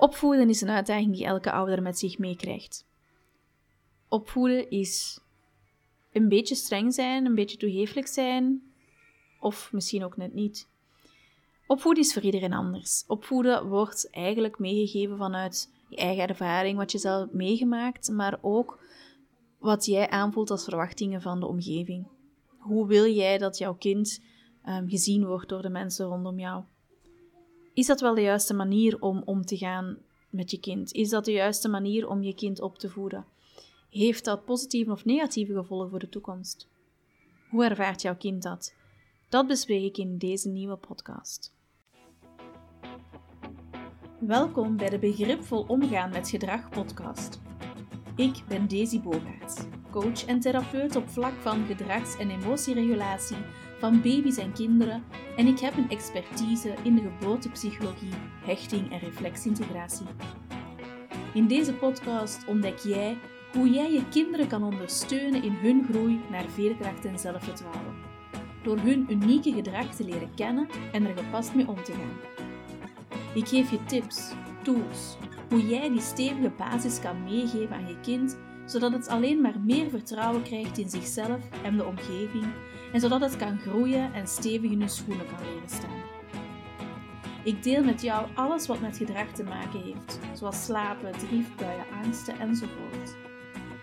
Opvoeden is een uitdaging die elke ouder met zich meekrijgt. Opvoeden is een beetje streng zijn, een beetje toegeeflijk zijn, of misschien ook net niet. Opvoeden is voor iedereen anders. Opvoeden wordt eigenlijk meegegeven vanuit je eigen ervaring, wat je zelf meegemaakt, maar ook wat jij aanvoelt als verwachtingen van de omgeving. Hoe wil jij dat jouw kind um, gezien wordt door de mensen rondom jou? Is dat wel de juiste manier om om te gaan met je kind? Is dat de juiste manier om je kind op te voeden? Heeft dat positieve of negatieve gevolgen voor de toekomst? Hoe ervaart jouw kind dat? Dat bespreek ik in deze nieuwe podcast. Welkom bij de Begripvol Omgaan met Gedrag podcast. Ik ben Daisy Bogaerts, coach en therapeut op vlak van gedrags- en emotieregulatie van baby's en kinderen en ik heb een expertise in de geboortepsychologie, hechting en reflexintegratie. In deze podcast ontdek jij hoe jij je kinderen kan ondersteunen in hun groei naar veerkracht en zelfvertrouwen. Door hun unieke gedrag te leren kennen en er gepast mee om te gaan. Ik geef je tips, tools, hoe jij die stevige basis kan meegeven aan je kind, zodat het alleen maar meer vertrouwen krijgt in zichzelf en de omgeving, en zodat het kan groeien en stevig in hun schoenen kan leren staan. Ik deel met jou alles wat met gedrag te maken heeft, zoals slapen, driefbuien, angsten enzovoort.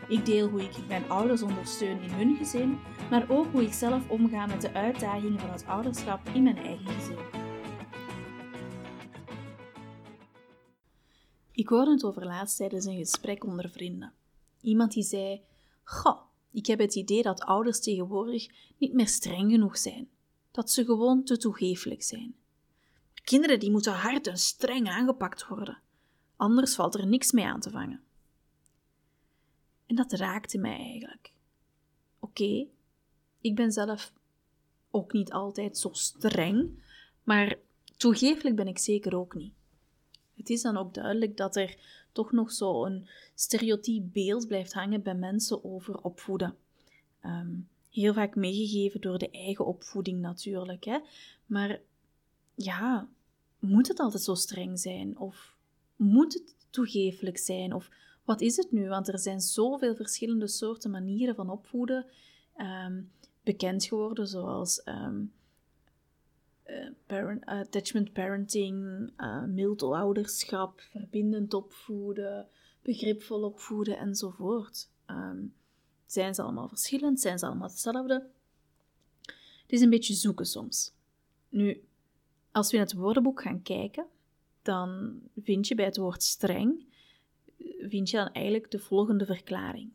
Ik deel hoe ik mijn ouders ondersteun in hun gezin, maar ook hoe ik zelf omga met de uitdagingen van het ouderschap in mijn eigen gezin. Ik hoorde het over laatst tijdens een gesprek onder vrienden. Iemand die zei: Goh, ik heb het idee dat ouders tegenwoordig niet meer streng genoeg zijn, dat ze gewoon te toegeeflijk zijn. Kinderen die moeten hard en streng aangepakt worden, anders valt er niks mee aan te vangen. En dat raakte mij eigenlijk. Oké, ik ben zelf ook niet altijd zo streng, maar toegeeflijk ben ik zeker ook niet. Het is dan ook duidelijk dat er toch nog zo'n stereotyp beeld blijft hangen bij mensen over opvoeden. Ehm, heel vaak meegegeven door de eigen opvoeding natuurlijk. Hè? Maar ja, moet het altijd zo streng zijn? Of moet het toegeeflijk zijn? Of wat is het nu? Want er zijn zoveel verschillende soorten manieren van opvoeden ehm, bekend geworden, zoals ehm, eh, parent, attachment parenting, uh, mild ouderschap, verbindend opvoeden, begripvol opvoeden enzovoort. Um, zijn ze allemaal verschillend? Zijn ze allemaal hetzelfde? Het is een beetje zoeken soms. Nu, als we in het woordenboek gaan kijken, dan vind je bij het woord streng vind je dan eigenlijk de volgende verklaring.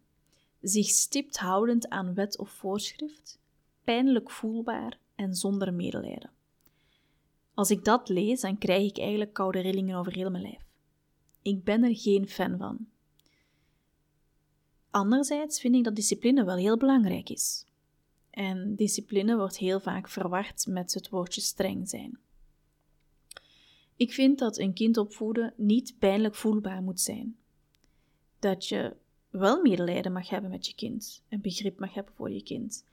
Zich stipt houdend aan wet of voorschrift, pijnlijk voelbaar en zonder medelijden. Als ik dat lees, dan krijg ik eigenlijk koude rillingen over heel mijn lijf. Ik ben er geen fan van. Anderzijds vind ik dat discipline wel heel belangrijk is. En discipline wordt heel vaak verward met het woordje streng zijn. Ik vind dat een kind opvoeden niet pijnlijk voelbaar moet zijn dat je wel medelijden mag hebben met je kind en begrip mag hebben voor je kind.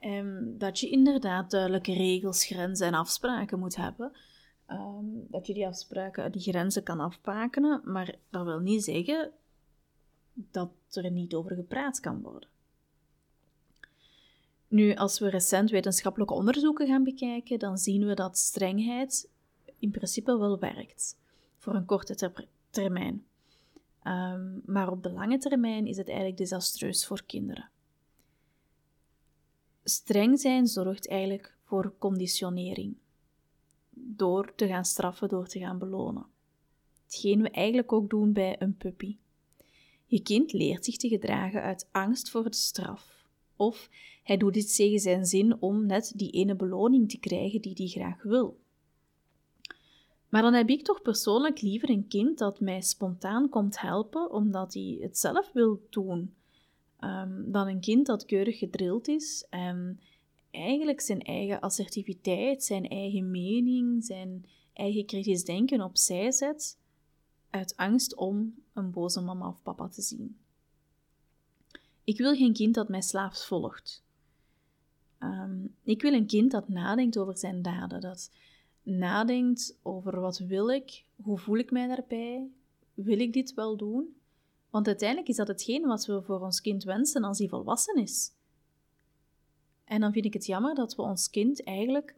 En dat je inderdaad duidelijke regels, grenzen en afspraken moet hebben. Ehm, dat je die afspraken, die grenzen kan afbakenen, maar dat wil niet zeggen dat er niet over gepraat kan worden. Nu, als we recent wetenschappelijke onderzoeken gaan bekijken, dan zien we dat strengheid in principe wel werkt voor een korte termijn. Ehm, maar op de lange termijn is het eigenlijk desastreus voor kinderen. Streng zijn zorgt eigenlijk voor conditionering. Door te gaan straffen, door te gaan belonen. Hetgeen we eigenlijk ook doen bij een puppy. Je kind leert zich te gedragen uit angst voor de straf. Of hij doet dit tegen zijn zin om net die ene beloning te krijgen die hij graag wil. Maar dan heb ik toch persoonlijk liever een kind dat mij spontaan komt helpen omdat hij het zelf wil doen, um, dan een kind dat keurig gedrild is en eigenlijk zijn eigen assertiviteit, zijn eigen mening, zijn eigen kritisch denken opzij zet uit angst om een boze mama of papa te zien. Ik wil geen kind dat mij slaafs volgt. Ehm, ik wil een kind dat nadenkt over zijn daden, dat nadenkt over wat wil ik, hoe voel ik mij daarbij, wil ik dit wel doen? Want uiteindelijk is dat hetgeen wat we voor ons kind wensen als hij volwassen is. En dan vind ik het jammer dat we ons kind eigenlijk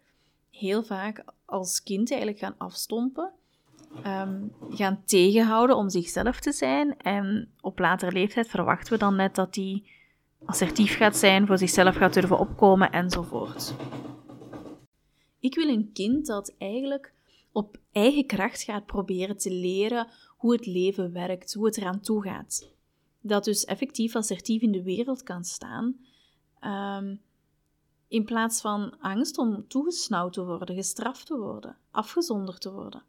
heel vaak als kind eigenlijk gaan afstompen, ehm, gaan tegenhouden om zichzelf te zijn. En op latere leeftijd verwachten we dan net dat hij assertief gaat zijn, voor zichzelf gaat durven opkomen enzovoort. Ik wil een kind dat eigenlijk op eigen kracht gaat proberen te leren hoe het leven werkt, hoe het eraan toe gaat. Dat dus effectief assertief in de wereld kan staan, um, in plaats van angst om toegesnauwd te worden, gestraft te worden, afgezonderd te worden.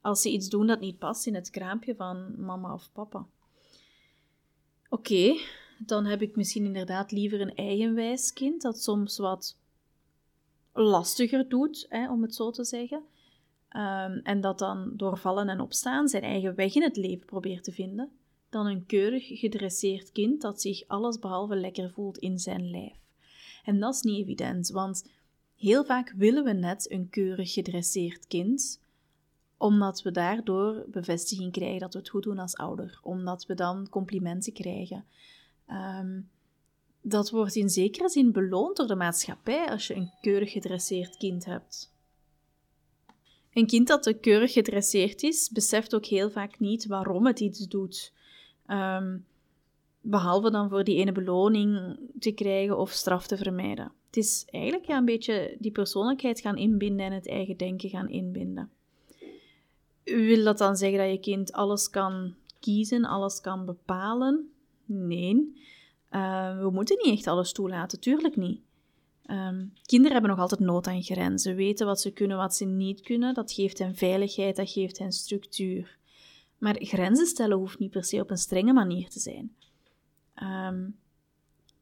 Als ze iets doen dat niet past in het kraampje van mama of papa. Oké, dan heb ik misschien inderdaad liever een eigenwijs kind dat soms wat lastiger doet, hè, om het zo te zeggen. Ehm, en dat dan door vallen en opstaan zijn eigen weg in het leven probeert te vinden, dan een keurig gedresseerd kind dat zich allesbehalve lekker voelt in zijn lijf. En dat is niet evident, want heel vaak willen we net een keurig gedresseerd kind, omdat we daardoor bevestiging krijgen dat we het goed doen als ouder, omdat we dan complimenten krijgen. Ehm, dat wordt in zekere zin beloond door de maatschappij als je een keurig gedresseerd kind hebt. Een kind dat te keurig gedresseerd is, beseft ook heel vaak niet waarom het iets doet. Um, behalve dan voor die ene beloning te krijgen of straf te vermijden. Het is eigenlijk ja, een beetje die persoonlijkheid gaan inbinden en het eigen denken gaan inbinden. Wil dat dan zeggen dat je kind alles kan kiezen, alles kan bepalen? Nee. Uh, we moeten niet echt alles toelaten, tuurlijk niet. Um, kinderen hebben nog altijd nood aan grenzen, weten wat ze kunnen, wat ze niet kunnen. Dat geeft hen veiligheid, dat geeft hen structuur. Maar grenzen stellen hoeft niet per se op een strenge manier te zijn. Um,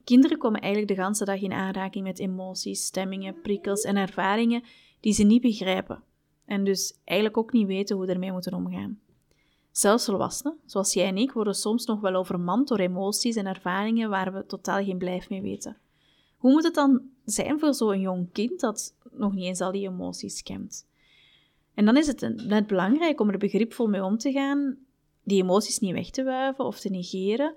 kinderen komen eigenlijk de hele dag in aanraking met emoties, stemmingen, prikkels en ervaringen die ze niet begrijpen. En dus eigenlijk ook niet weten hoe ermee moeten omgaan. Zelfs volwassenen, zoals jij en ik, worden soms nog wel overmand door emoties en ervaringen waar we totaal geen blijf mee weten. Hoe moet het dan zijn voor zo'n jong kind dat nog niet eens al die emoties kent? En dan is het net belangrijk om er begripvol mee om te gaan, die emoties niet weg te wuiven of te negeren,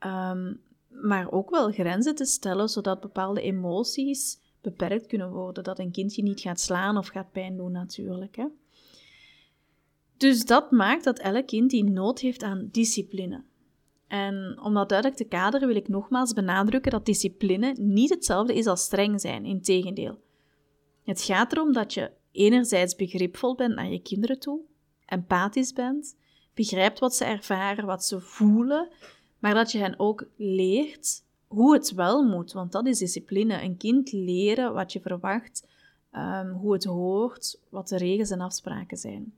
Ehm, maar ook wel grenzen te stellen, zodat bepaalde emoties beperkt kunnen worden. Dat een kindje niet gaat slaan of gaat pijn doen, natuurlijk. Hè. Dus dat maakt dat elk kind die nood heeft aan discipline. En om dat duidelijk te kaderen wil ik nogmaals benadrukken dat discipline niet hetzelfde is als streng zijn, integendeel. Het gaat erom dat je enerzijds begripvol bent naar je kinderen toe, empathisch bent, begrijpt wat ze ervaren, wat ze voelen maar dat je hen ook leert hoe het wel moet, want dat is discipline. Een kind leren wat je verwacht, um, hoe het hoort, wat de regels en afspraken zijn.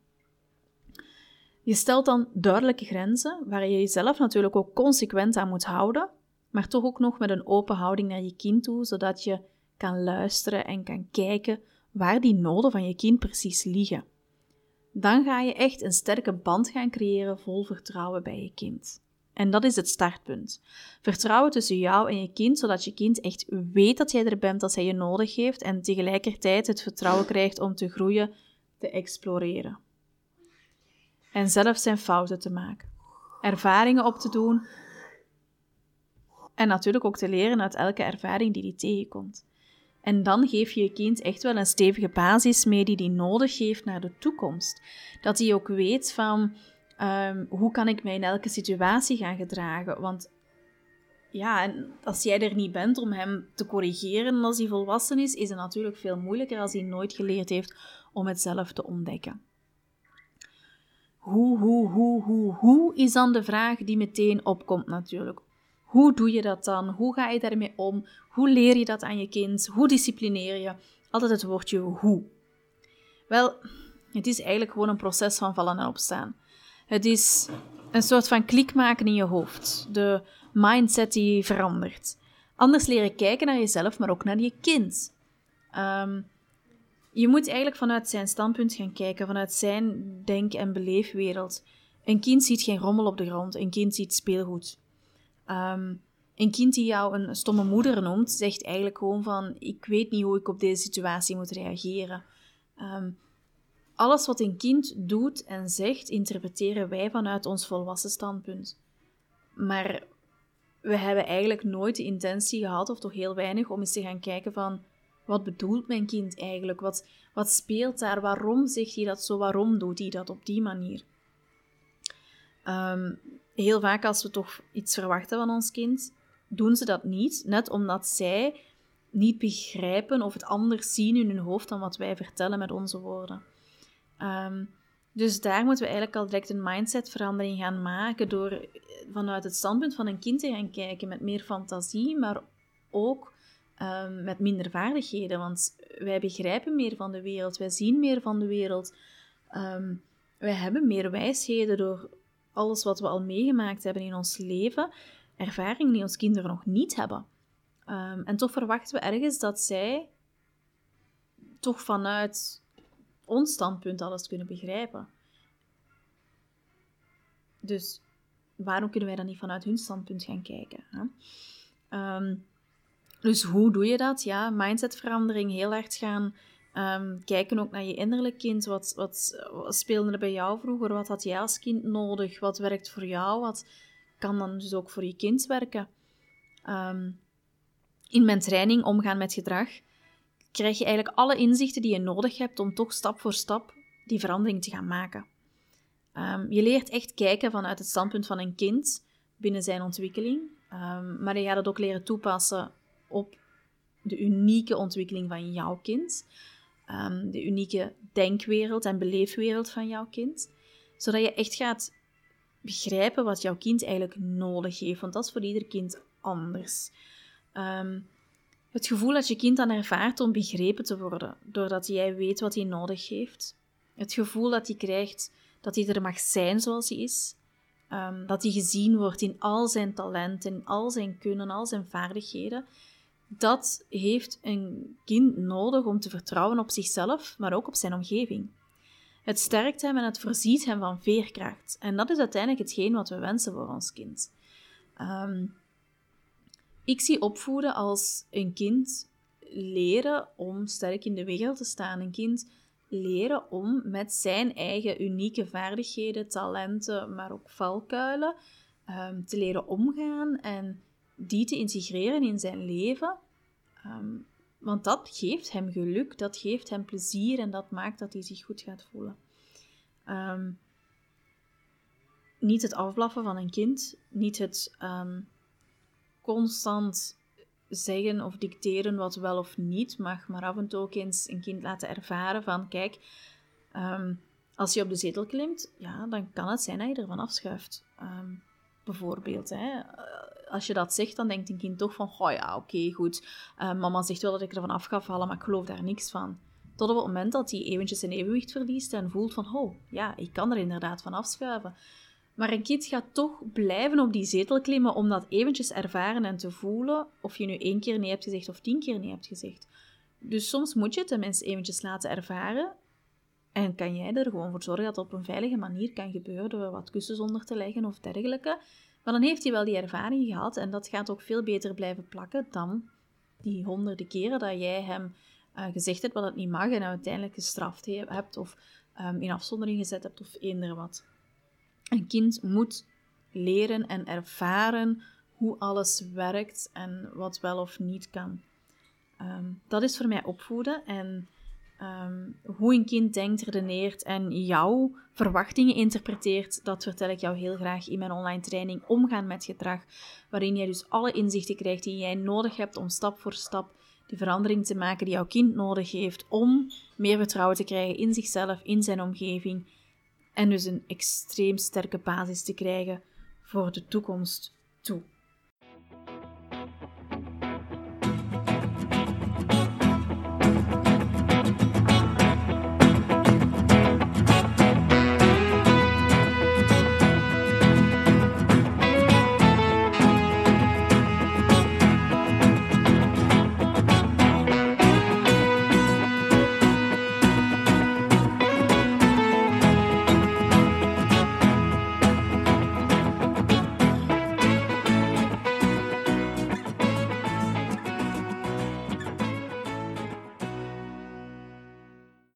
Je stelt dan duidelijke grenzen, waar je jezelf natuurlijk ook consequent aan moet houden, maar toch ook nog met een open houding naar je kind toe, zodat je kan luisteren en kan kijken waar die noden van je kind precies liggen. Dan ga je echt een sterke band gaan creëren vol vertrouwen bij je kind. En dat is het startpunt. Vertrouwen tussen jou en je kind, zodat je kind echt weet dat jij er bent als hij je nodig heeft en tegelijkertijd het vertrouwen krijgt om te groeien, te exploreren. En zelf zijn fouten te maken. Ervaringen op te doen. En natuurlijk ook te leren uit elke ervaring die hij tegenkomt. En dan geef je je kind echt wel een stevige basis mee die hij nodig heeft naar de toekomst. Dat hij ook weet van Ehm, hoe kan ik mij in elke situatie gaan gedragen? Want ja, en als jij er niet bent om hem te corrigeren als hij volwassen is, is het natuurlijk veel moeilijker als hij nooit geleerd heeft om het zelf te ontdekken. Hoe, hoe, hoe, hoe, hoe is dan de vraag die meteen opkomt natuurlijk. Hoe doe je dat dan? Hoe ga je daarmee om? Hoe leer je dat aan je kind? Hoe disciplineer je? Altijd het woordje hoe. Wel, het is eigenlijk gewoon een proces van vallen en opstaan. Het is een soort van klik maken in je hoofd. De mindset die verandert. Anders leren kijken naar jezelf, maar ook naar je kind. Um, je moet eigenlijk vanuit zijn standpunt gaan kijken, vanuit zijn denk- en beleefwereld. Een kind ziet geen rommel op de grond, een kind ziet speelgoed. Um, een kind die jou een stomme moeder noemt, zegt eigenlijk gewoon van: Ik weet niet hoe ik op deze situatie moet reageren. Um, Alles wat een kind doet en zegt, interpreteren wij vanuit ons volwassen standpunt. Maar we hebben eigenlijk nooit de intentie gehad, of toch heel weinig, om eens te gaan kijken van wat bedoelt mijn kind eigenlijk? Wat, wat speelt daar? Waarom zegt hij dat zo? Waarom doet hij dat op die manier? Ehm, heel vaak als we toch iets verwachten van ons kind, doen ze dat niet, net omdat zij niet begrijpen of het anders zien in hun hoofd dan wat wij vertellen met onze woorden. Ehm, dus daar moeten we eigenlijk al direct een mindsetverandering gaan maken door vanuit het standpunt van een kind te gaan kijken met meer fantasie, maar ook um, met minder vaardigheden. Want wij begrijpen meer van de wereld, wij zien meer van de wereld. Um, wij hebben meer wijsheden door alles wat we al meegemaakt hebben in ons leven, ervaringen die ons kinderen nog niet hebben. Um, en toch verwachten we ergens dat zij toch vanuit ons standpunt alles kunnen begrijpen. Dus waarom kunnen wij dan niet vanuit hun standpunt gaan kijken? Hè? Dus hoe doe je dat? Ja, mindsetverandering, heel hard gaan um, kijken ook naar je innerlijk kind. Wat, wat, speelde er bij jou vroeger? Wat had jij als kind nodig? Wat werkt voor jou? Wat kan dan dus ook voor je kind werken? Um, in mijn training Omgaan met Gedrag krijg je eigenlijk alle inzichten die je nodig hebt om toch stap voor stap die verandering te gaan maken. Um, je leert echt kijken vanuit het standpunt van een kind binnen zijn ontwikkeling, maar je gaat het ook leren toepassen op de unieke ontwikkeling van jouw kind, um, de unieke denkwereld en beleefwereld van jouw kind, zodat je echt gaat begrijpen wat jouw kind eigenlijk nodig heeft, want dat is voor ieder kind anders. Um, het gevoel dat je kind dan ervaart om begrepen te worden, doordat jij weet wat hij nodig heeft. Het gevoel dat hij krijgt dat hij er mag zijn zoals hij is. Um, dat hij gezien wordt in al zijn talenten, in al zijn kunnen, al zijn vaardigheden dat heeft een kind nodig om te vertrouwen op zichzelf, maar ook op zijn omgeving. Het sterkt hem en het voorziet hem van veerkracht. En dat is uiteindelijk hetgeen wat we wensen voor ons kind. Ehm, ik zie opvoeden als een kind leren om sterk in de wereld te staan. Een kind leren om met zijn eigen unieke vaardigheden, talenten, maar ook valkuilen um, te leren omgaan en die te integreren in zijn leven. Ehm, want dat geeft hem geluk, dat geeft hem plezier en dat maakt dat hij zich goed gaat voelen. Ehm, niet het afblaffen van een kind, niet het um, constant zeggen of dicteren wat wel of niet mag, maar af en toe eens een kind laten ervaren van, kijk, als je op de zetel klimt, ja, dan kan het zijn dat je ervan afschuift. bijvoorbeeld, hè als je dat zegt, dan denkt een kind toch van, oh ja, oké, goed. Uh, mama zegt wel dat ik ervan af ga vallen, maar ik geloof daar niks van. Tot op het moment dat hij eventjes zijn evenwicht verliest en voelt van, oh, ja, ik kan er inderdaad van afschuiven. Maar een kind gaat toch blijven op die zetel klimmen om dat eventjes ervaren en te voelen, of je nu één keer nee hebt gezegd of tien keer nee hebt gezegd. Dus soms moet je het tenminste eventjes laten ervaren en kan jij er gewoon voor zorgen dat het op een veilige manier kan gebeuren door wat kussens onder te leggen of dergelijke. Maar dan heeft hij wel die ervaring gehad en dat gaat ook veel beter blijven plakken dan die honderden keren dat jij hem uh, gezegd hebt wat het niet mag en uiteindelijk gestraft hebt of um, in afzondering gezet hebt of eender wat. Een kind moet leren en ervaren hoe alles werkt en wat wel of niet kan. Um, dat is voor mij opvoeden en Ehm, hoe een kind denkt, redeneert en jouw verwachtingen interpreteert, dat vertel ik jou heel graag in mijn online training Omgaan met gedrag, waarin jij dus alle inzichten krijgt die jij nodig hebt om stap voor stap die verandering te maken die jouw kind nodig heeft om meer vertrouwen te krijgen in zichzelf, in zijn omgeving en dus een extreem sterke basis te krijgen voor de toekomst toe.